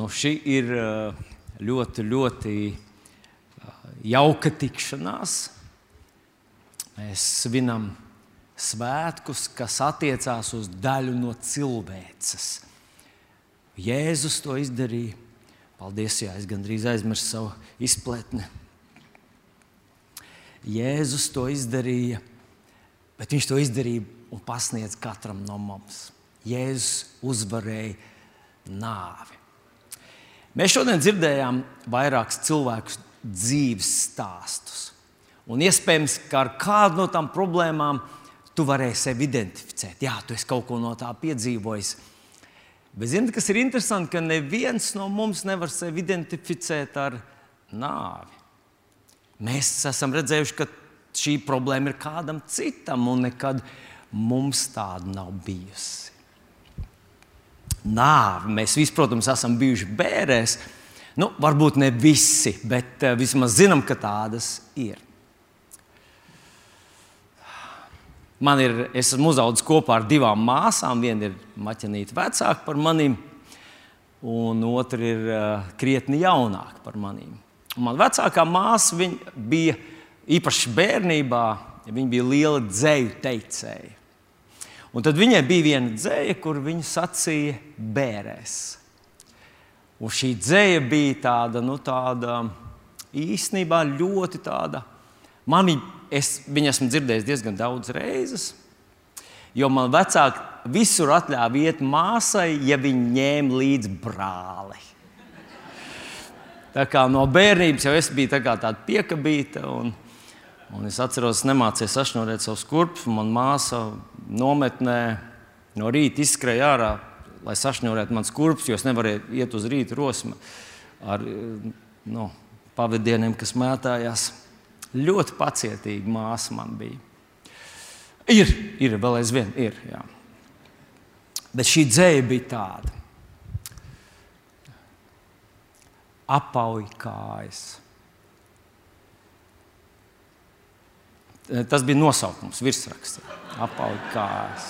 Nu, šī ir ļoti, ļoti jauka tikšanās. Mēs svinam svētkus, kas attiecās uz daļu no cilvēces. Jēzus to izdarīja. Paldies, jā, es gandrīz aizmirsu savu izpletni. Jēzus to izdarīja, bet viņš to izdarīja un pasniedz katram no mums. Jēzus uzvarēja nāvi. Mēs šodien dzirdējām vairākus cilvēku dzīves stāstus. Un iespējams, ka ar kādu no tām problēmām tu varēsi sevi identificēt. Jā, tu esi kaut ko no tā piedzīvojis. Bet zini, kas ir interesanti, ka neviens no mums nevar sevi identificēt ar nāvi. Mēs esam redzējuši, ka šī problēma ir kādam citam, un nekad mums tāda nav bijusi nāvi. Mēs visi, protams, esam bijuši bērēs. Nu, varbūt ne visi, bet uh, vismaz zinām, ka tādas ir. Man ir, es esmu uzaugusi kopā ar divām māsām. Viena ir maķinīta vecāka par maniem, un otra ir uh, krietni jaunāka par maniem. Man vecākā māsa bija īpaši bērnībā, viņa bija liela dzēju teicēja. Un tad viņai bija viena dzēja, kur viņa sacīja bērēs. Un šī dzēja bija tāda, nu, tāda īstenībā ļoti tāda. Man viņa, es viņu esmu dzirdējis diezgan daudz reizes, jo man vecāki visur atļāva iet māsai, ja viņi ņēma līdzi brāli. Tā kā no bērnības jau es biju tā tāda piekabīta. Un, Un es atceros, nemācīju sašņurēt savus kurpes. Manā māsā nometnē no rīta izskrēja ārā, lai sašņurētu manas kurpes, jo es nevarēju iet uz rīta rosmu ar nu, pavadieniem, kas mētājās. Ļoti pacietīga māsa man bija. Ir, ir vēl aizvien, ir. Jā. Bet šī dzēja bija tāda. Apauj kājas Tas bija nosaukums, virsraksts. Apauj kājas.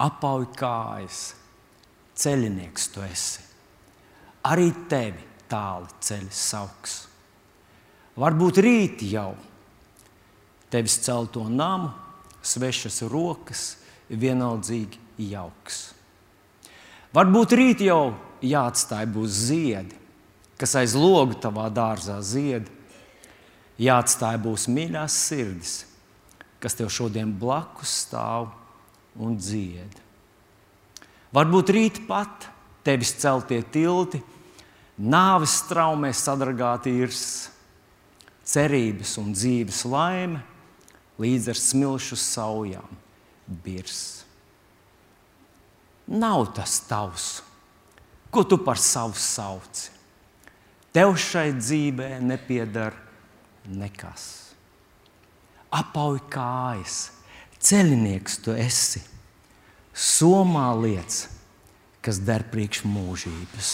Apauj kājas. Ceļinieks tu esi. Arī tevi tāli ceļš sauks. Varbūt rīt jau tevis celto namu, svešas rokas, vienaldzīgi jauks. Varbūt rīt jau jāatstāj būs ziedi, kas aiz logu tavā dārzā ziedi jāatstāj būs mīļās sirdis, kas tev šodien blakus stāv un dzied. Varbūt rīt pat tevis celtie tilti, nāves straumēs sadragāti irs, cerības un dzīves laime līdz ar smilšu saujām birs. Nav tas tavs, ko tu par savu sauci. Tev šai dzīvē nepiedara nekas. Apauj kājas, ceļinieks tu esi, somā lietas, kas der priekš mūžības.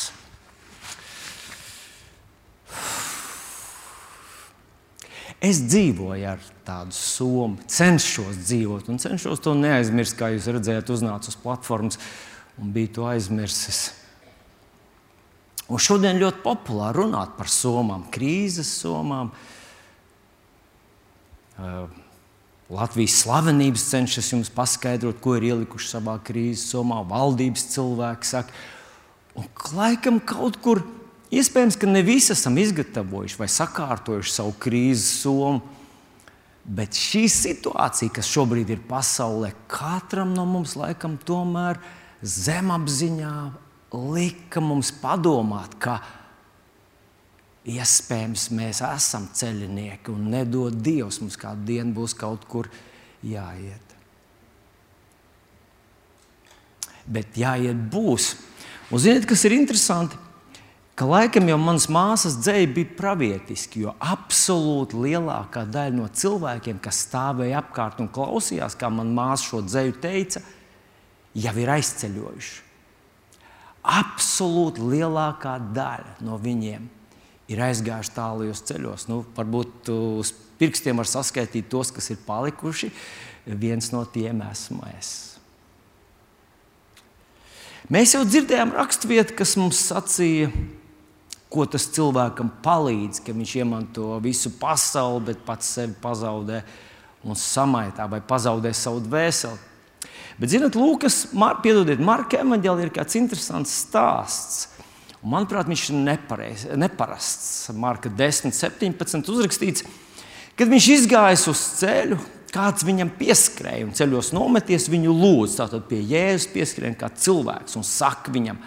Es dzīvoju ar tādu somu, cenšos dzīvot, un cenšos to neaizmirst, kā jūs redzējāt, uznācu uz platformas un biju to aizmirsis. Un šodien ļoti populāri runāt par somām, krīzes somām, uh, Latvijas slavenības cenšas jums paskaidrot, ko ir ielikuši savā krīzes somā. Valdības cilvēki saka, un laikam kaut kur iespējams, ka ne visi esam izgatavojuši vai sakārtojuši savu krīzes somu. Bet šī situācija, kas šobrīd ir pasaulē, katram no mums laikam tomēr zemapziņā lika mums padomāt, ka Iespējams, mēs esam ceļinieki un nedod Dievs mums kādu dienu būs kaut kur jāiet. Bet jāiet būs. Un ziniet, kas ir interesanti? Ka laikam jau manas māsas dzēja bija pravietiski, jo absolūti lielākā daļa no cilvēkiem, kas stāvēja apkārt un klausījās, kā manā māsa šo dzēju teica, jau ir aizceļojuši. Absolūti lielākā daļa no viņiem ir aizgājuši tālajos ceļos. Nu, varbūt uz pirkstiem var saskaitīt tos, kas ir palikuši. Viens no tiem esmu es. Mēs jau dzirdējām raksturvietu, kas mums sacīja, ko tas cilvēkam palīdz, ka viņš iemanto visu pasauli, bet pats sevi pazaudē un samaitā vai pazaudē savu dvēseli. Bet, zinot, Lūkas, Mar, piedodiet, Marka evanģēlī ir kāds interesants stāsts. Manuprāt, viņš ir nepareiz, neparasts. Marka 10, 17 uzrakstīts, kad viņš izgājis uz ceļu, kāds viņam pieskrēja un ceļos nometies, viņu lūdz. Tātad pie Jēzus pieskrēja kā cilvēks un saka viņam,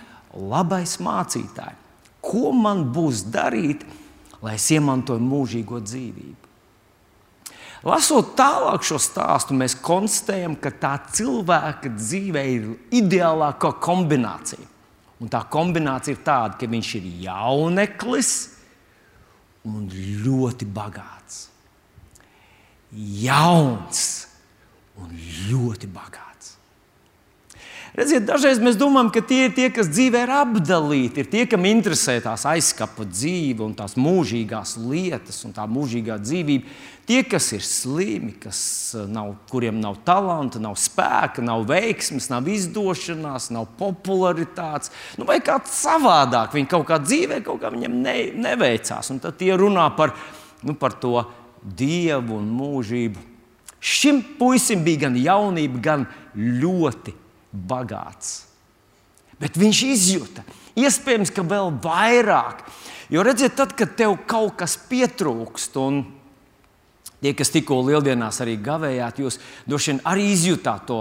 labais mācītāj, ko man būs darīt, lai es iemantoju mūžīgo dzīvību? Lasot tālāk šo stāstu, mēs konstatējam, ka tā cilvēka dzīve ir ideālākā kombinācija. Un tā kombinācija ir tāda, ka viņš ir jauneklis un ļoti bagāts. Jauns un ļoti bagāts. Redziet, dažreiz mēs domājam, ka tie ir tie, kas dzīvē ir apdalīti, ir tie, kam interesē tās aizskapa dzīve un tās mūžīgās lietas un tā mūžīgā dzīvība. Tie, kas ir slimi, kas eh, nav, kuriem nav talanta, nav spēka, nav veiksmes, nav izdošanās, nav popularitātes, nu, vai kā savādāk, viņi kaut kā dzīvē, kaut kā viņam ne, neveicās. Un tad tie runā par, nu, par to dievu un mūžību. Šim puisim bija gan jaunība, gan ļoti bagāts. Bet viņš izjuta, iespējams, ka vēl vairāk. Jo redziet, tad, kad tev kaut kas pietrūkst, un tie, kas tikko lieldienās arī gavējāt, jūs droši vien arī izjutāt to,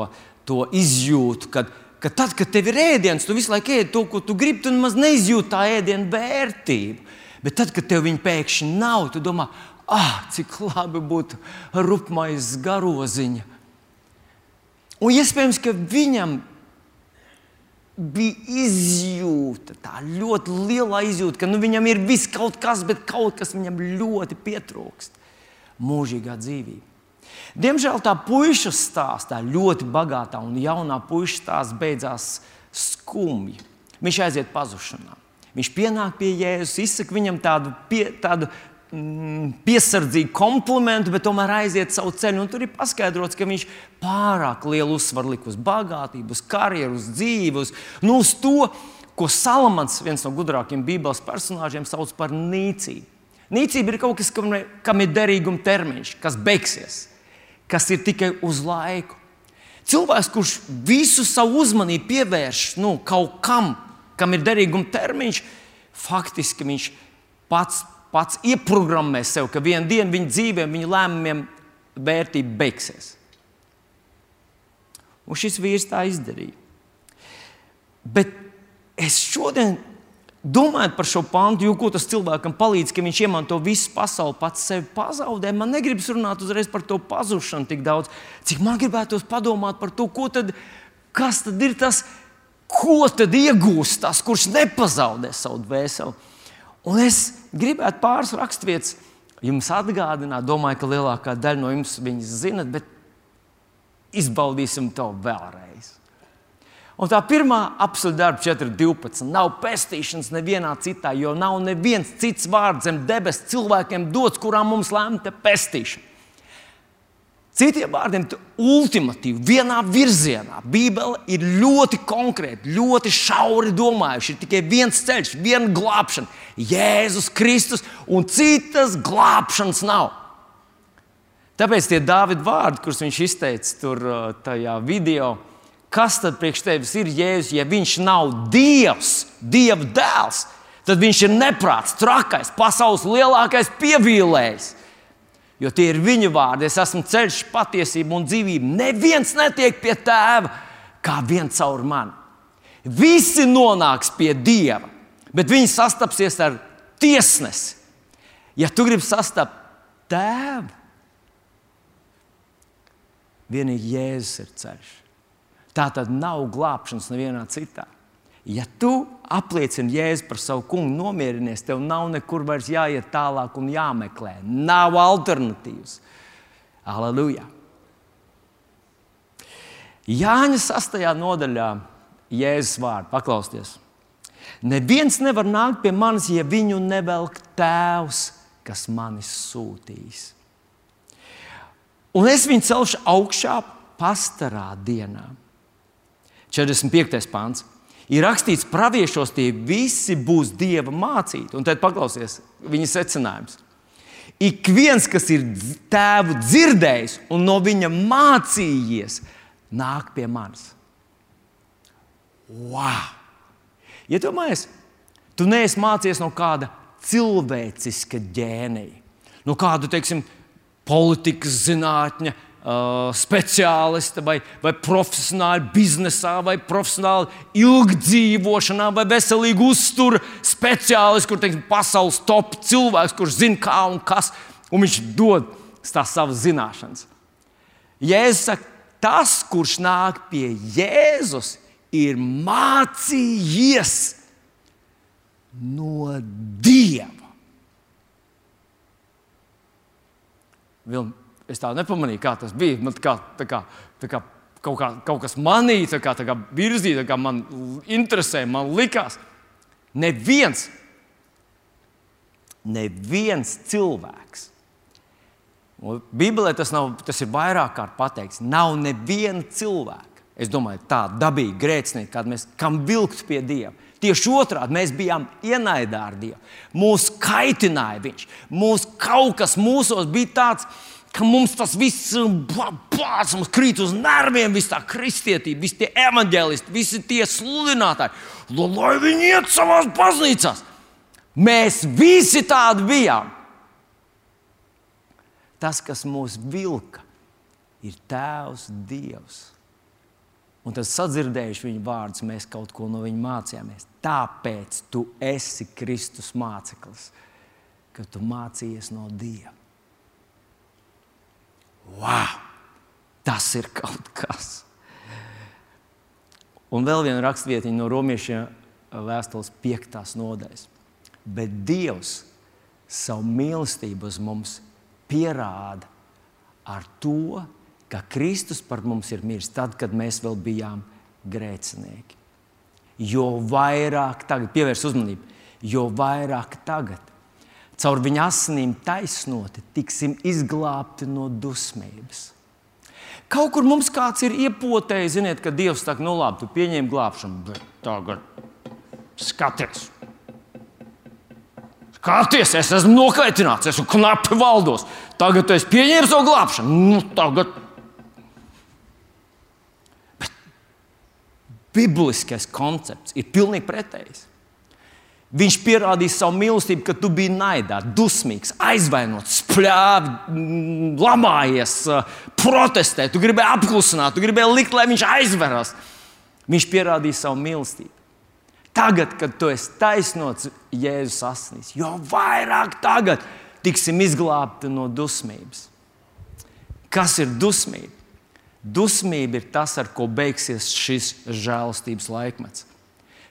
to izjūtu. Kad, ka tad, kad tev ir ēdiens, tu visu laiku ēdi to, ko tu gribi, tu nemaz neizjūti tā ēdienu vērtību. Bet tad, kad tev viņa pēkšņi nav, tu domā, ah, cik labi būtu rupmais garoziņa Un iespējams, ka viņam bija izjūta, tā ļoti liela izjūta, ka nu, viņam ir viss kaut kas, bet kaut kas viņam ļoti pietrūkst. Mūžīgā dzīvība. Diemžēl tā puikas stāsts, tā ļoti bagātā un jaunā puikas stāsts beidzās skumji. Viņš aiziet pazušanā. Viņš pienāk pie Jēzus, izsaka viņam tādu, pie, tādu piesardzīgu komplimentu, bet tomēr aiziet savu ceļu. Un tur ir paskaidrots, ka viņš pārāk lielu uzsvaru lika uz bagātību, uz karjeru, uz dzīvi, uz, nu, uz to, ko Salamans, viens no gudrākajiem Bībeles personāžiem, sauc par nīcību. Nīcība ir kaut kas, kam, kam ir derīguma termiņš, kas beigsies, kas ir tikai uz laiku. Cilvēks, kurš visu savu uzmanību pievērš nu, kaut kam, kam ir derīguma termiņš, faktiski viņš pats pats ieprogrammē sev, ka vienā dienā viņa dzīvēm, viņa lēmumiem vērtība beigsies. Un šis vīrs tā izdarīja. Bet es šodien domāju par šo pantu, jo tas cilvēkam palīdz, ka viņš iemanto visu pasauli, pats sevi pazaudē. Man negribas runāt uzreiz par to pazušanu tik daudz, cik man gribētos padomāt par to, tad, kas tad ir tas, ko tad iegūst tas, kurš nepazaudē savu dvēseli. Un es gribētu pāris raksturvietas jums atgādināt. Domāju, ka lielākā daļa no jums viņas zinat, bet izbaudīsim to vēlreiz. Un tā pirmā apziņa darba 4.12. Nav pestīšanas nevienā citā, jo nav neviens cits vārds zem debesu cilvēkiem dots, kurām mums lemta pestīšana. Citiem vārdiem, ultimatīvi, vienā virzienā. Bībele ir ļoti konkrēta, ļoti šauri domājuši. Ir tikai viens ceļš, viena glābšana, Jēzus Kristus, un citas glābšanas nav. Tāpēc tie Dāvida vārdi, kurus viņš izteica tur uh, tajā video, kas tad priekš tevis ir Jēzus, ja viņš nav Dievs, Dieva dēls, tad viņš ir neprāts, trakais, pasaules lielākais pievīlējs. Jo tie ir viņa vārdi. Es esmu ceļš, patiesība un dzīvība. Neviens netiek pie tēva kā viens caur mani. Visi nonāks pie dieva, bet viņi sastapsies ar tiesnesi. Ja tu gribi sastapt tēvu, vienīgi Jēzus ir ceļš. Tā tad nav glābšanas nevienā citā. Ja tu apliecini Jēzu par savu kungu, nomierinies, tev nav nekur vairs jāiet tālāk un jāmeklē. Nav alternatīvas. Aleluja! Jāņa 6. nodaļā Jēzus vārdu paklausties. Neviens nevar nākt pie manis, ja viņu nevelk tēvs, kas manis sūtīs. Un es viņu celšu augšā pastarā dienā. 45. pāns. Ir rakstīts, praviešos tie visi būs dieva mācīti. Un tad paklausies viņa secinājums. Ik viens, kas ir tēvu dzirdējis un no viņa mācījies, nāk pie manis. Wow! Ja tu mājies, tu neesi mācījies no kāda cilvēciska ģēnija, no kāda, teiksim, politikas zinātņa, uh, speciālista vai, vai profesionāli biznesā, vai profesionāli ilgdzīvošanā, vai veselīgi uztura speciālists, kur teiksim, pasaules top cilvēks, kurš zina, kā un kas, un viņš dod tās savas zināšanas. Jēzus saka, tas, kurš nāk pie Jēzus, ir mācījies no Dieva. Vilni, es tā nepamanīju, kā tas bija. Man kā, tā kā, tā kā kaut, kā, kaut kas manī tā kā, tā kā virzīja, kā man interesē, man likās. Neviens, neviens cilvēks. Bībelē tas, nav, tas ir vairāk kārt pateikts. Nav neviena cilvēka. Es domāju, tā dabīga grēcinieka, kāda mēs kam vilkt pie Dieva. Tieši otrādi mēs bijām ienaidā ar Dievu. Mūsu kaitināja Viņš. Mūs kaut kas mūsos bija tāds, ka mums tas viss bāz, mums krīt uz nerviem, visa tā kristietība, visi tie evanģēlisti, visi tie sludinātāji. Lai viņi iet savās baznīcās. Mēs visi tādi bijām. Tas, kas mūs vilka, ir Tēvs Dievs. Un tad sadzirdējuši viņa vārdus, mēs kaut ko no viņa mācījāmies. Tāpēc tu esi Kristus māceklis, ka tu mācījies no Dieva. Wow! Tas ir kaut kas. Un vēl viena rakstvietiņa no romiešiem vēstules piektās nodaļas. Bet Dievs savu mīlestību uz mums pierāda ar to, ka Kristus par mums ir miris tad, kad mēs vēl bijām grēcinieki. Jo vairāk tagad, pievērs uzmanību, jo vairāk tagad, caur viņa asinīm taisnoti, tiksim izglābti no dusmības. Kaut kur mums kāds ir iepotējis, ziniet, ka Dievs saka, nu labi, tu pieņem glābšanu, bet tagad skaties. Skaties, es esmu nokaitināts, esmu knapi valdos. Tagad es pieņēmu savu glābšanu. Nu, tagad bibliskais koncepts ir pilnīgi pretējs. Viņš pierādīja savu mīlestību, ka tu biji naidā, dusmīgs, aizvainots, spļāvi, mm, lamājies, protestē, tu gribēji apklusināt, tu gribēji likt, lai viņš aizveras. Viņš pierādīja savu mīlestību. Tagad, kad tu esi taisnots Jēzus asinīs, jo vairāk tagad tiksim izglābti no dusmības. Kas ir dusmība? Dusmība ir tas, ar ko beigsies šis žēlastības laikmets.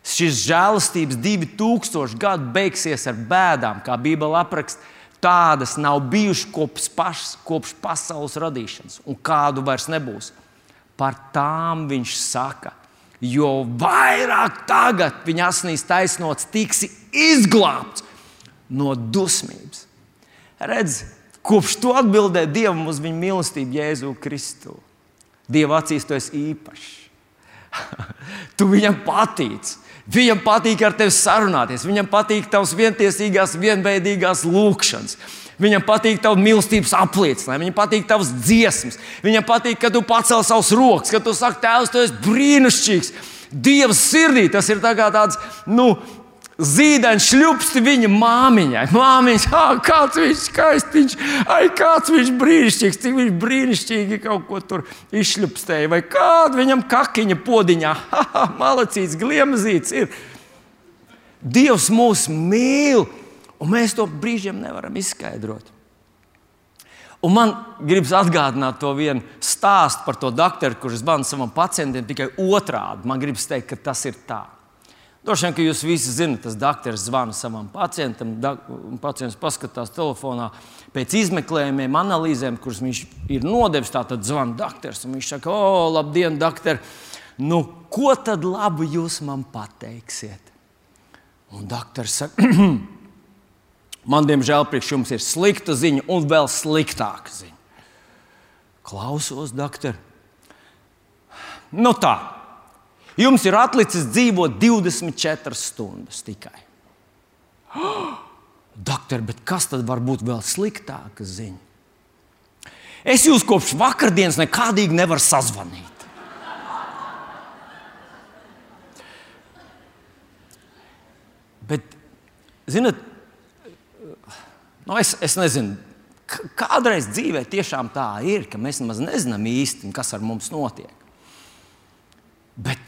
Šis žēlastības 2000 gadu beigsies ar bēdām, kā Bībele apraksta. Tādas nav bijušas kopš, pašas, kopš pasaules radīšanas, un kādu vairs nebūs. Par tām viņš saka, jo vairāk tagad viņa asnīs taisnots, tiksi izglābts no dusmības. Redz, kopš to atbildēja Dievam uz viņa mīlestību Jēzu Kristu. Dieva acīs tu esi īpašs. tu viņam patīc. Viņam patīk ar tevi sarunāties, viņam patīk tavs vientiesīgās, vienveidīgās lūkšanas. Viņam patīk tavs mīlestības apliecinājums, viņam patīk tavs dziesmas, viņam patīk, ka tu pacēl savus rokas, ka tu saki, Tēvs, tu esi brīnišķīgs. Dievs sirdī tas ir tā tāds, nu, zīdaini šļupsti viņa māmiņai. Māmiņa, ah, kāds viņš skaists, viņš, ai, kāds viņš brīnišķīgs, cik viņš brīnišķīgi kaut ko tur izšļupstēja, vai kāda viņam kakiņa podiņā, ha, ha, malacīts, gliemezīts ir. Dievs mūs mīl, un mēs to brīžiem nevaram izskaidrot. Un man gribas atgādināt to vienu stāstu par to doktoru, kurš zvana savam pacientam tikai otrādi. Man gribas teikt, ka tas ir tā. Droši vien, ka jūs visi zinat, tas doktors zvana savam pacientam, un pacients paskatās telefonā pēc izmeklējumiem, analīzēm, kuras viņš ir nodevis. Tātad zvana doktors, un viņš saka, o, labdien, doktor! Nu, ko tad labu jūs man pateiksiet? Un doktors saka, man diemžēl priekš jums ir slikta ziņa un vēl sliktāka ziņa. Klausos, doktor. Nu tā, Jums ir atlicis dzīvot 24 stundas tikai. Oh, doktor, bet kas tad var būt vēl sliktāka ziņa? Es jūs kopš vakardienas nekādīgi nevaru sazvanīt. Bet, zinot, nu es, es nezinu, kādreiz dzīvē tiešām tā ir, ka mēs nemaz nezinām īsti, kas ar mums notiek. Bet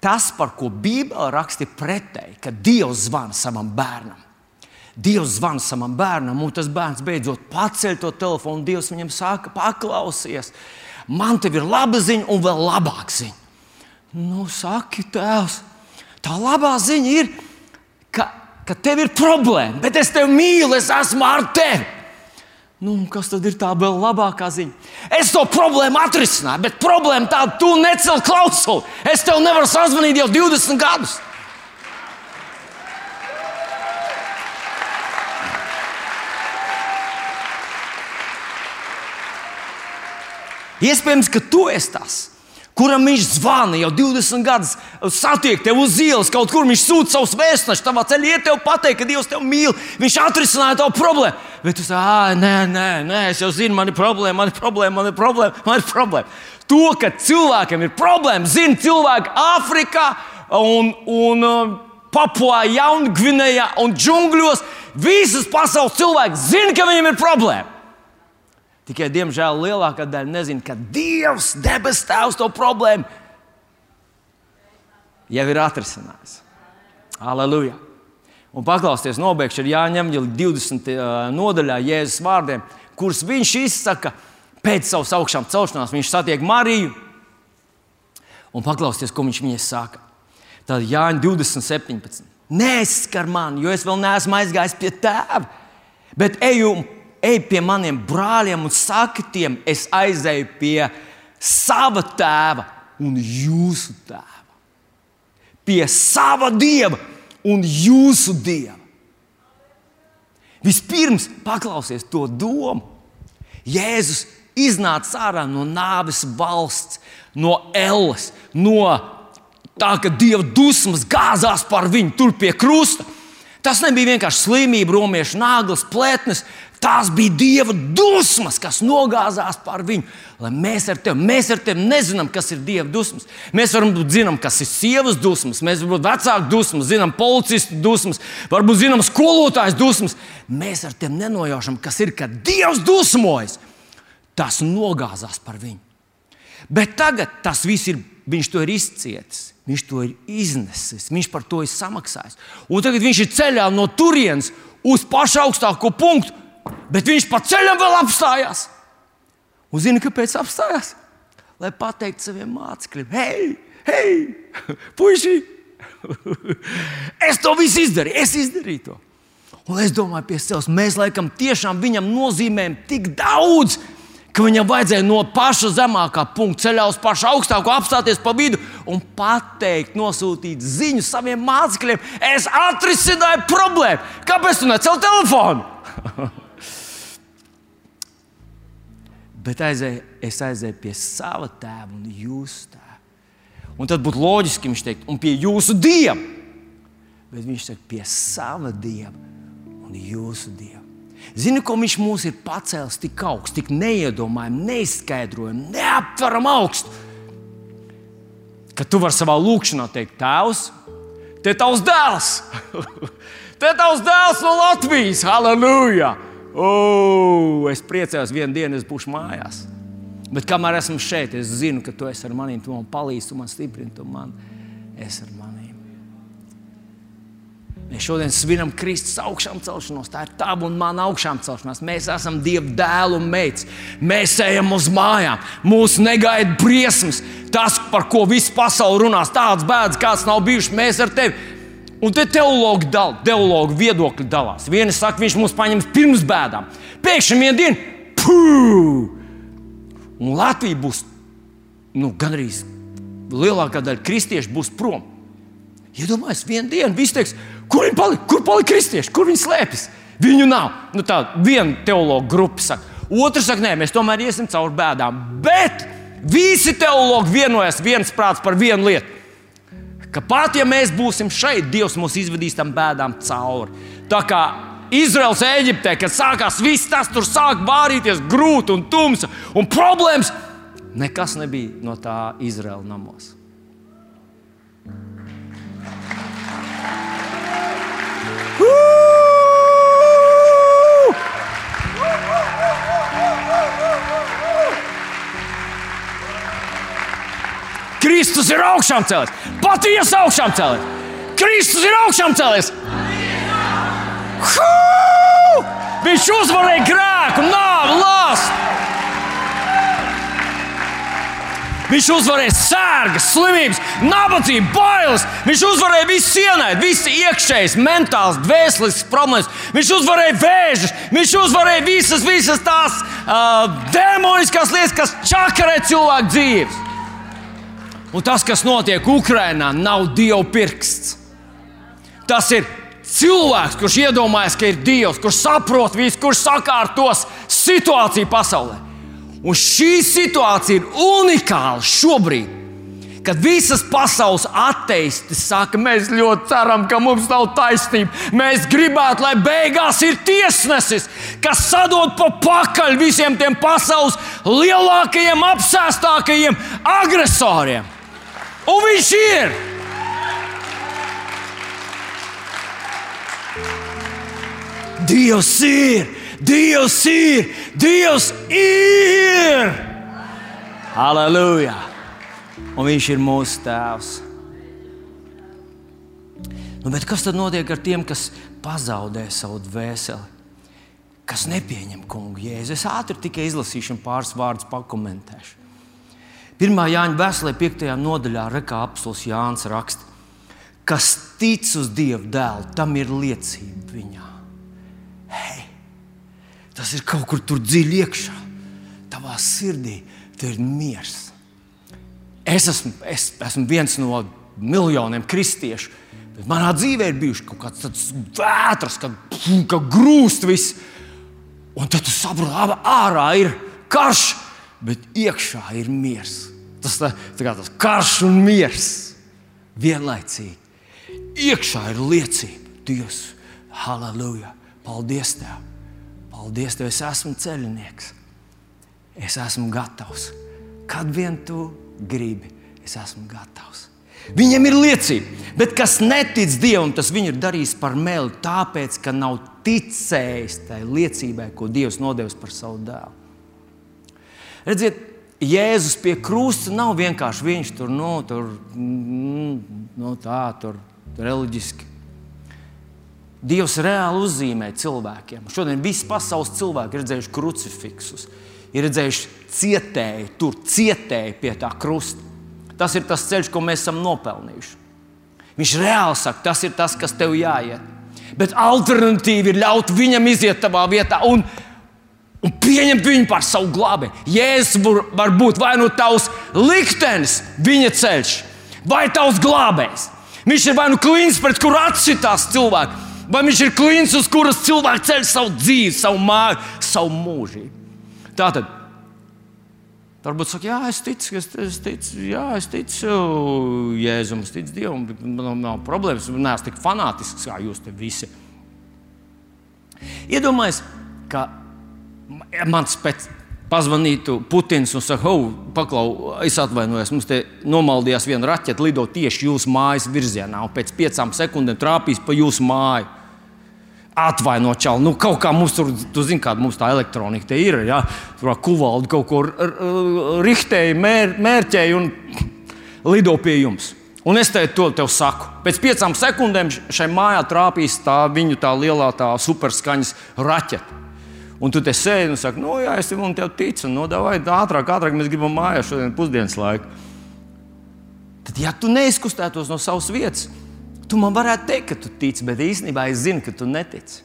tas, par ko Bībele raksta, ir pretēji, ka Dievs zvana savam bērnam. Dievs zvana savam bērnam, un tas bērns beidzot paceļ to telefonu. Dievs viņam saka, paklausies, man te ir laba ziņa un vēl labāka ziņa. Nu, saki, tēvs, tā labā ziņa ir, ka, ka tev ir problēma, bet es tevi mīlu, es esmu ar tevi. Nu, kas tad ir tā vēl labākā ziņa? Es to problēmu atrisināju, bet problēma tāda, tu necel klausuli. Es tev nevaru sazvanīt jau 20 gadus. Iespējams, ka tu esi tas, kuram viņš zvana jau 20 gadus, satiek tevi uz ielas, kaut kur viņš sūta savus vēstnešus, tavā ceļā iet tev pateikt, ka Dievs tevi mīl, viņš atrisināja tavu problēmu. Bet tu saki, ah, nē, nē, nē, es jau zinu, man ir problēma, man ir problēma, man ir problēma. Man ir problēma. To, ka cilvēkam ir problēma, zina cilvēki Āfrikā un, un uh, Papua, Jaungvinējā un džungļos. Visas pasaules cilvēki zina, ka viņiem ir problēma. Tikai, diemžēl, lielākā daļa nezina, ka Dievs, debes Tēvs, to problēmu jau ir atrisinājis. Aleluja! Un paklausieties, nobeigšu ar Jāņem 20. nodaļā Jēzus vārdiem, kurus viņš izsaka pēc savas augšām celšanās. Viņš satiek Mariju un paklausieties, ko viņš viņai saka. Tad Jāņa 20, 17. Neskar mani, jo es vēl neesmu aizgājis pie tēva, bet eju un ej pie maniem brāļiem un saki tiem, es aizēju pie sava tēva un jūsu tēva. Pie sava dieva un jūsu dieva. Vispirms paklausies to domu. Jēzus iznāca ārā no nāves valsts, no elles, no tā, ka dieva dusmas gāzās par viņu tur pie krusta. Tas nebija vienkārši slimība, romiešu nāglis, plētnes, Tās bija Dieva dusmas, kas nogāzās pār viņu. Lai mēs ar tevi, mēs ar tevi nezinām, kas ir Dieva dusmas. Mēs varam zināt, kas ir sievas dusmas, mēs varam būt vecāku dusmas, zinām policistu dusmas, varbūt zinām skolotājas dusmas. Mēs ar tevi nenojaušam, kas ir, kad Dievs dusmojas. Tas nogāzās par viņu. Bet tagad tas viss ir, viņš to ir izcietis. Viņš to ir iznesis, viņš par to ir samaksājis. Un tagad viņš ir ceļā no turienes uz pašu augstāko punktu, Bet viņš pa ceļam vēl apstājās. Un zini, kāpēc apstājās? Lai pateiktu saviem mācekļiem, hei, hei, puiši, es to visu izdarīju, es izdarīju to. Un es domāju, pie sevis, mēs laikam tiešām viņam nozīmējam tik daudz, ka viņam vajadzēja no paša zemākā punkta ceļā uz pašu augstāko apstāties pa vidu un pateikt, nosūtīt ziņu saviem mācekļiem. Es atrisināju problēmu. Kāpēc tu necēli telefonu? bet aizēju, es aizēju pie sava tēva un jūsu tēva. Un tad būtu loģiski viņš teikt, un pie jūsu dieva. Bet viņš saka, pie sava dieva un jūsu dieva. Zini, ko viņš mūs ir pacēlis tik augstu, tik neiedomājami, neizskaidrojami, neaptverami augstu. Ka tu vari savā lūkšanā teikt, Tēvs, te tavs dēls! te tavs dēls no Latvijas! Halleluja! Oh, es priecājos, vienu dienu es būšu mājās. Bet kamēr esmu šeit, es zinu, ka tu esi ar maniem, tu man palīdzi, tu man stiprini, tu man esi ar maniem. Mēs šodien svinam Kristus augšām celšanos. Tā ir tava un mana augšām celšanās. Mēs esam Dieva dēlu un meitas. Mēs ejam uz mājām. Mūsu negaida briesmas. Tas, par ko visa pasaule runās, tāds bēdas, kāds nav bijis. Mēs ar tevi Un te teologi, dal, teologi viedokļi dalās. Viena saka, viņš mūs paņems pirms bēdām. Pēkšņi vienā dienā, puh! Un Latvija būs nu, gandrīz lielākā daļa kristiešu būs prom. Iedomājieties, ja vienā dienā viss teiks, kur viņi palika, kur palika kristieši, kur viņi slēpjas. Viņu nav. Nu, tā viena teologa grupa saka, otrs saka, nē, mēs tomēr iesim cauri bēdām. Bet visi teologi vienojas viens prāts par vienu lietu Ka pat ja mēs būsim šeit, Dievs mūs izvedīs tam bēdām cauri. Tā kā Izraels Eģiptē, kad sākās viss tas, tur sāk vārīties grūti un tumsa un problēmas, nekas nebija no tā Izraela namos. Kristus ir augšām cēlies, patiesi augšām cēlies. Kristus ir augšām cēlies. Hū! Viņš uzvarēja grēku, nāvi, lāstu. Viņš uzvarēja sērgas, slimības, nabadzību, bailes. Viņš uzvarēja visu ienaidnieku, visas iekšējas, mentālas, dvēseles problēmas. Viņš uzvarēja vēžus, viņš uzvarēja visas, visas tās uh, demoniskās lietas, kas čakarē cilvēku dzīves. Un tas, kas notiek Ukrajinā, nav Dieva pirksts. Tas ir cilvēks, kurš iedomājas, ka ir Dievs, kurš saprot visu, kurš sakārtos situāciju pasaulē. Un šī situācija ir unikāla šobrīd. Kad visas pasaules ateisti saka, mēs ļoti ceram, ka mums nav taisnība. Mēs gribētu, lai beigās ir tiesnesis, kas sadod pa pakaļ visiem tiem pasaules lielākajiem, apsēstākajiem agresoriem. Un viņš ir! Dievs ir! Dievs ir! Dievs ir! Halleluja! Un Viņš ir mūsu Tēvs. Nu, kas tad notiek ar tiem, kas pazaudē savu dvēseli? Kas nepieņem kungu jēzu? Es ātri tikai izlasīšu pāris vārdus, pakomentēšu. Pirmā Jāņa vēstulē, 5. nodaļā, Rekā apelsīns Jānis raksta, kas tic uz Dieva dēlu, tam ir liecība viņā. Hei, Tas ir kaut kur tur dziļi iekšā. Tavā sirdī tur ir miers. Es esmu, es esmu viens no miljoniem kristiešu. Bet manā dzīvē ir bijuši kaut kāds tāds vētras, kad, kad grūst viss. Un tad tu saproti, ka ārā ir karš, bet iekšā ir miers. Tas tā, tā kā tas karš un miers vienlaicīgi. Iekšā ir liecība. Dievs, halleluja! Paldies Tev! Paldies, Tev, es esmu ceļinieks. Es esmu gatavs. Kad vien tu gribi, es esmu gatavs. Viņam ir liecība, bet kas netic Dievam, tas viņu ir darījis par meli, tāpēc, ka nav ticējis tai liecībai, ko Dievs nodevis par savu dēlu. Redziet, Jēzus pie krusta nav vienkārši viņš tur, nu, tur, mm, nu, tā, tur reliģiski Dievs reāli uzzīmē cilvēkiem. Šodien viss pasaules cilvēki ir redzējuši krucifiksus, ir redzējuši cietēju, tur cietēju pie tā krusta. Tas ir tas ceļš, ko mēs esam nopelnījuši. Viņš reāli saka, tas ir tas, kas tev jāiet. Bet alternatīva ir ļaut viņam iziet tavā vietā un, un pieņemt viņu par savu glābi. Jēzus var, būt vai nu tavs liktenis, viņa ceļš, vai tavs glābējs. Viņš ir vai nu klīns, pret kuru atsitās cilvēks vai viņš ir klients, uz kuras cilvēks ceļ savu dzīvi, savu māju, savu mūžību. Tā tad. Varbūt saka, jā, es ticu, es, es ticu, jā, es ticu Jēzum, es ticu Dievam, man nav problēmas, es neesmu tik fanātisks kā jūs visi. Iedomājieties, ka mans pēc pazvanītu Putins un saka, oh, paklau, es atvainojos, mums te nomaldījās viena raķete, lido tieši jūsu mājas virzienā, un pēc piecām sekundēm trāpīs pa jūsu māju atvainot čauli. Nu, kaut kā mums tur, tu zini, kāda mums tā elektronika ir. Ja? Tur kuvaldi kaut ko rihtēja, mēr, mērķēja un lido pie jums. Un es te to tev saku. Pēc piecām sekundēm šai mājā trāpīs tā viņu tā lielā, tā superskaņas raķete. Un tu te sēdi un saki, no nu, jā, es tev ticu, no nu, vai ātrāk, ātrāk mēs gribam mājās šodien pusdienas laiku. Tad, ja tu neizkustētos no savas vietas, Tu man varētu teikt, ka tu tici, bet īstenībā es zinu, ka tu netici.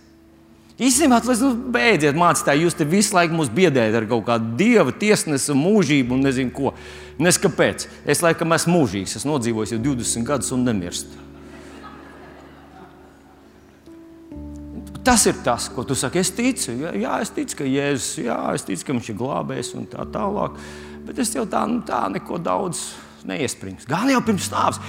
Īstenībā, tas nu, beidziet mācītāji, jūs te visu laiku mūs biedējat ar kaut kādu dieva tiesnesu, mūžību un nezinu ko. Nes kāpēc. Es laikam esmu mūžīgs, es nodzīvoju jau 20 gadus un nemirstu. Tas ir tas, ko tu saki. Es ticu, jā, jā es ticu, ka Jēzus, jā, es ticu, ka viņš ir glābējis un tā tālāk. Bet es jau tā, nu, tā neko daudz neiesprings. Gan jau pirms nāves.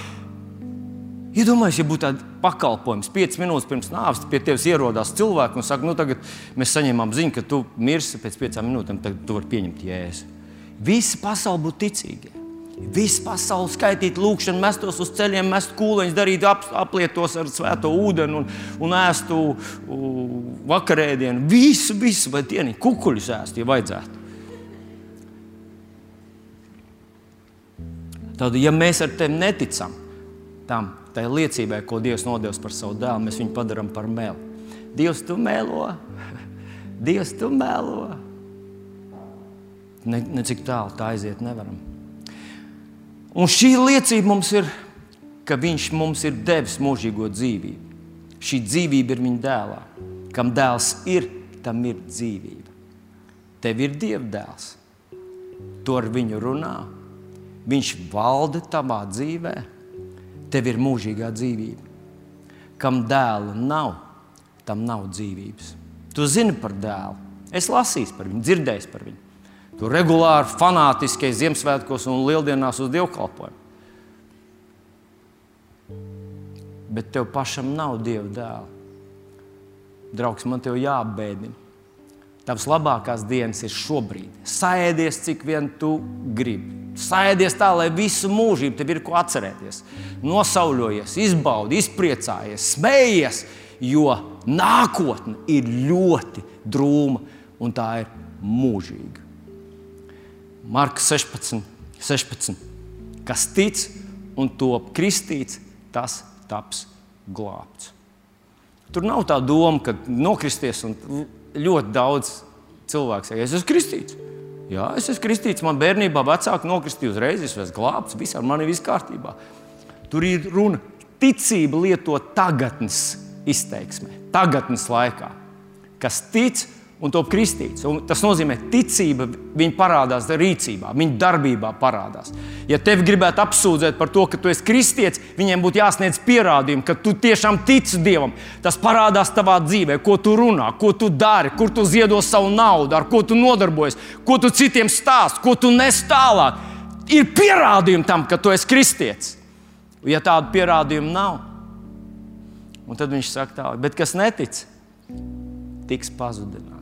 Iedomājieties, ja būtu tāds pakalpojums, 5 minūtes pirms nāves pie tevis ierodās cilvēks un saka, nu tagad mēs saņēmām ziņu, ka tu mirsi pēc 5 minūtēm, tad tu vari pieņemt jēzu. Visi pasauli būtu ticīgi. Visu pasauli skaitīt, lūkšanu, mestos uz ceļiem, mest kūleņus, darīt ap, aplietos ar svēto ūdeni un, un ēstu vakarēdienu. Visu, visu, vai dienu, kukuļus ēst, ja vajadzētu. Tad, ja mēs ar tevi neticam tam, tai liecībai, ko Dievs nodevis par savu dēlu, mēs viņu padarām par melu. Dievs, tu melo, Dievs, tu melo. Ne, ne cik tālu tā aiziet nevaram. Un šī liecība mums ir, ka Viņš mums ir devis mūžīgo dzīvību. Šī dzīvība ir Viņa dēlā. Kam dēls ir, tam ir dzīvība. Tev ir Dieva dēls. Tu ar viņu runā. Viņš valda tavā dzīvē. Tev ir mūžīgā dzīvība. Kam dēla nav, tam nav dzīvības. Tu zini par dēlu. Es lasīju par viņu, dzirdēju par viņu. Tu regulāri fanātiskie Ziemassvētkos un Lieldienās uz dievkalpojumu. Bet tev pašam nav dieva dēla. Draugs, man te jābēdina. Tavas labākās dienas ir šobrīd. Sēdies, cik vien tu gribi. Sēdies tā, lai visu mūžību tev ir ko atcerēties. Nosauļojies, izbaudi, izpriecājies, smējies, jo nākotne ir ļoti drūma un tā ir mūžīga. Marka 16, 16. Kas tic un top kristīts, tas taps glābts. Tur nav tā doma, ka nokristies un ļoti daudz cilvēku saka, es esmu kristīts. Jā, es esmu kristīts, man bērnībā vecāki nokristīja uzreiz, es esmu glābts, viss ar mani viss kārtībā. Tur ir runa ticība lietot tagadnes izteiksmē, tagadnes laikā. Kas tic un top kristīts. Un tas nozīmē, ka ticība viņa parādās rīcībā, viņa darbībā parādās. Ja tevi gribētu apsūdzēt par to, ka tu esi kristietis, viņiem būtu jāsniedz pierādījumi, ka tu tiešām tici Dievam. Tas parādās tavā dzīvē, ko tu runā, ko tu dari, kur tu ziedo savu naudu, ar ko tu nodarbojies, ko tu citiem stāst, ko tu nes tālāk. Ir pierādījumi tam, ka tu esi kristietis. Ja tādu pierādījumu nav, tad viņš saka tālāk, bet kas netic, tiks pazudināts.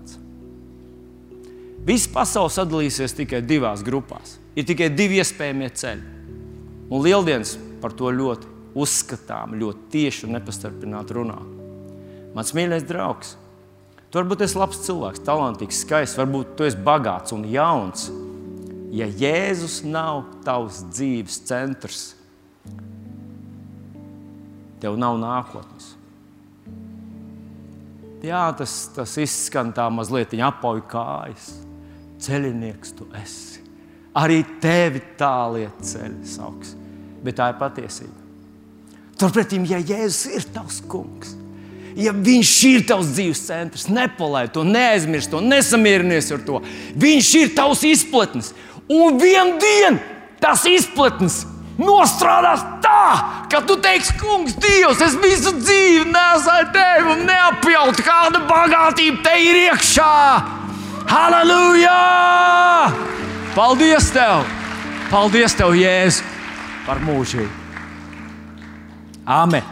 Visa pasaule sadalīsies tikai divās grupās. Ir tikai divi iespējamie ceļi. Un Lieldienas par to ļoti uzskatām, ļoti tieši un nepastarpināti runā. Mans mīļais draugs, tu varbūt esi labs cilvēks, talantīgs, skaists, varbūt tu esi bagāts un jauns. Ja Jēzus nav tavs dzīves centrs, tev nav nākotnes. Jā, tas, tas izskan tā mazliet apauj kājas ceļinieks tu esi. Arī tevi tāliet ceļi sauks. Bet tā ir patiesība. Turpretī, ja Jēzus ir tavs kungs, ja viņš ir tavs dzīves centrs, nepalaid to, neaizmirst to, nesamierinies ar to. Viņš ir tavs izplatnis. Un vienā dienā tas izplatnis nostrādās tā, ka tu teiksi, kungs, Dievs, es visu dzīvi nesāju tevi un neapjautu, kāda bagātība te ir iekšā. Halleluja! Paldies Tev! Paldies Tev, Jēzu, par mūžību! Āmen!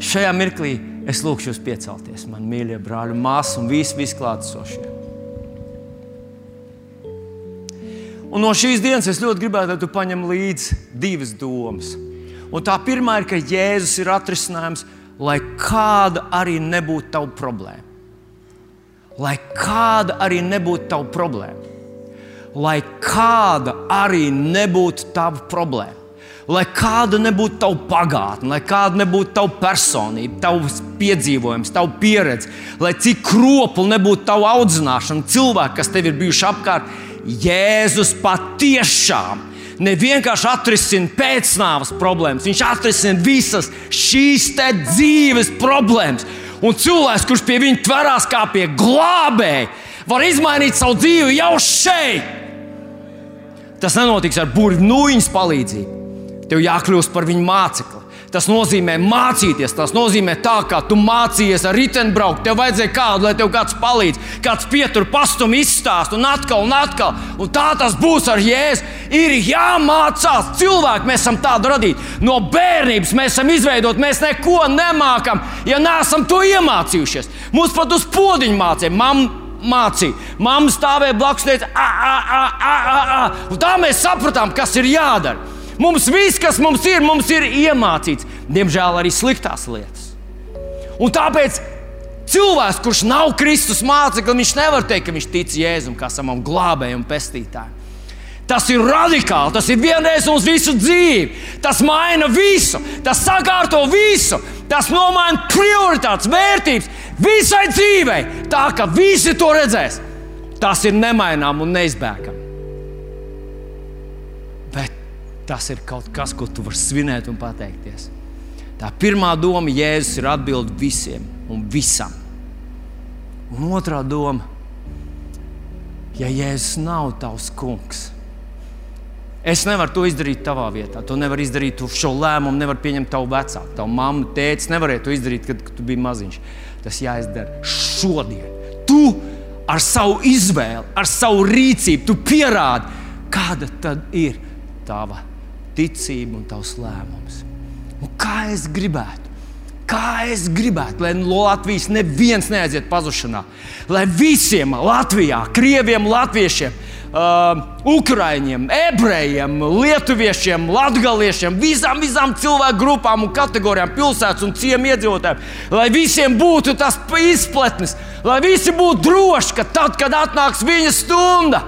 Šajā mirklī es lūgšu jūs piecelties, man mīļie brāļi, māsas un visi visklātsošie. Un no šīs dienas es ļoti gribētu, lai tu paņem līdzi divas domas. Un tā pirmā ir, ka Jēzus ir atrisinājums, lai kāda arī nebūtu tava problēma lai kāda arī nebūtu tava problēma. Lai kāda arī nebūtu tava problēma. Lai kāda nebūtu tava pagātne, lai kāda nebūtu tava personība, tavs piedzīvojums, tava pieredze, lai cik kropli nebūtu tava audzināšana, cilvēki, kas tev ir bijuši apkārt, Jēzus patiešām ne vienkārši atrisina pēcnāvas problēmas, viņš atrisina visas šīs dzīves problēmas. Un cilvēks, kurš pie viņa tverās kā pie glābēja, var izmainīt savu dzīvi jau šeit. Tas nenotiks ar burbuļsūņas palīdzību. Tev jākļūst par viņu mācekli. Tas nozīmē mācīties. Tas nozīmē tā, kā tu mācījies ar riteņbraukt. Tev vajadzēja kādu, lai tev kāds palīdz, kāds pietur pastumu izstāst un atkal un atkal. Un tā tas būs ar Jēzu. Ir jāmācās cilvēki. Mēs esam tādu radīti. No bērnības mēs esam izveidoti. Mēs neko nemākam, ja neesam to iemācījušies. Mums pat uz podziņu mācīja. Mam, Mācīja. Māma stāvēja blakus, teica, ah, ah, ah, ah, ah. Tā mēs sapratām, kas ir jādara. Mums viss, kas mums ir, mums ir iemācīts. Diemžēl arī sliktās lietas. Un tāpēc cilvēks, kurš nav Kristus māceklis, viņš nevar teikt, ka viņš tic Jēzum kā savam glābējam pestītājam. Tas ir radikāli, tas ir vienreiz uz visu dzīvi. Tas maina visu, tas sakārto visu, tas nomaina prioritātes, vērtības visai dzīvei. Tā ka visi to redzēs, tas ir nemainām un neizbēgami. Tas ir kaut kas, ko tu vari svinēt un pateikties. Tā pirmā doma, Jēzus ir atbild visiem un visam. Un otrā doma, ja Jēzus nav tavs kungs, es nevaru to izdarīt tavā vietā. To nevar izdarīt, tu šo lēmumu nevar pieņemt tavu vecāku. Tavu mammu, tēti nevarēja to izdarīt, kad, kad tu biji maziņš. Tas jāizdara šodien. Tu ar savu izvēli, ar savu rīcību, tu pierādi, kāda tad ir tava ticība un tavs lēmums. Un kā es gribētu? Kā es gribētu, lai Latvijas neviens neaiziet pazušanā, lai visiem Latvijā, krieviem, latviešiem, uh, ukrāņiem, ebrejiem, lietuviešiem, latgaliešiem, visām, visām cilvēku grupām un kategorijām, pilsētas un ciemu iedzīvotājiem, lai visiem būtu tas izpletnis, lai visi būtu droši, ka tad, kad atnāks viņa stunda,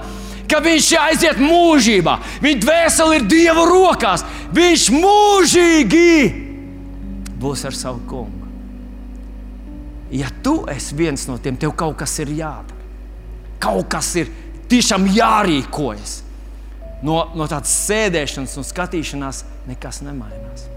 ka viņš aiziet mūžībā. Viņa dvēsele ir Dieva rokās. Viņš mūžīgi būs ar savu kungu. Ja tu esi viens no tiem, tev kaut kas ir jādara. Kaut kas ir tiešām jārīkojas. No, no tādas sēdēšanas un skatīšanās nekas nemainās.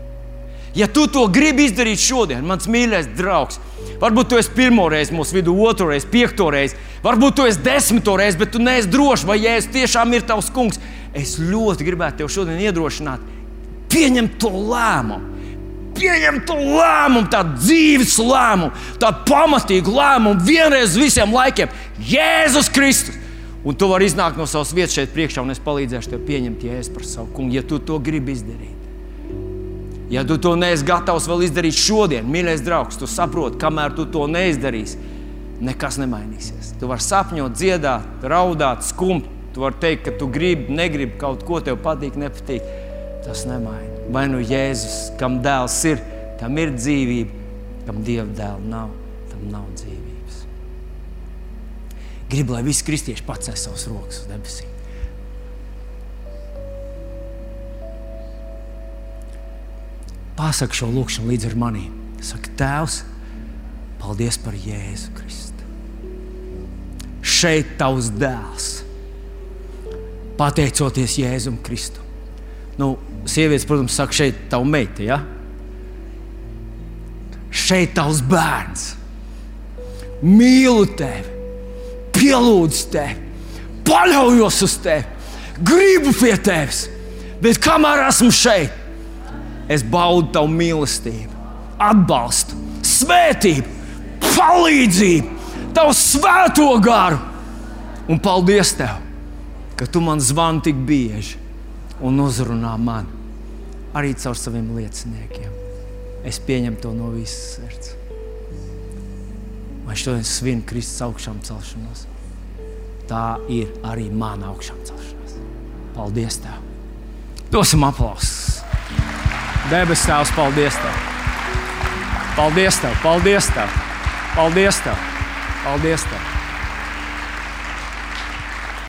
Ja tu to gribi izdarīt šodien, mans mīļais draugs, varbūt tu esi pirmo reizi mūsu vidū, otru reizi, piekto reizi, varbūt tu esi desmito reizi, bet tu neesi drošs, vai Jēzus tiešām ir tavs kungs. Es ļoti gribētu tev šodien iedrošināt, pieņemt to lēmumu. Pieņemt to lēmumu, tādu dzīves lēmumu, tādu pamatīgu lēmumu, vienreiz visiem laikiem - Jēzus Kristus. Un tu vari iznākt no savas vietas šeit priekšā, un es palīdzēšu tev pieņemt Jēzu par savu kungu, ja tu to gribi izdarīt. Ja tu to neesi gatavs vēl izdarīt šodien, mīļais draugs, tu saproti, kamēr tu to neizdarīsi, nekas nemainīsies. Tu vari sapņot, dziedāt, raudāt, skumt. Tu vari teikt, ka tu gribi, negribi kaut ko tev patīk, nepatīk. Tas nemaina. Vai nu Jēzus, kam dēls ir, tam ir dzīvība, kam dieva dēla nav, tam nav dzīvības. Gribu, lai visi kristieši pacēl savus rokas uz debesīm. Pasaka šo lūkšanu līdz ar mani. Saka, Tēvs, paldies par Jēzu Kristu. Šeit tavs dēls. Pateicoties Jēzum Kristum. Nu, sievietes, protams, saka, šeit tava meita. Ja? Šeit tavs bērns. Mīlu tevi, pielūdzu tevi, paļaujos uz tevi, gribu pie tevis. Bet kamēr esmu šeit, es baudu tavu mīlestību, atbalstu, svētību, palīdzību, tavu svēto garu. Un paldies tev, ka tu man zvani tik bieži un uzrunā mani arī caur saviem lieciniekiem. Es pieņemu to no visas sirds. Vai šodien svinu Kristus augšām celšanos? Tā ir arī mana augšām celšanās. Paldies Tev! Dosim aplausus! Debes Tēvs, paldies Tev! Paldies Tev! Paldies Tev! Paldies Tev! Paldies tev.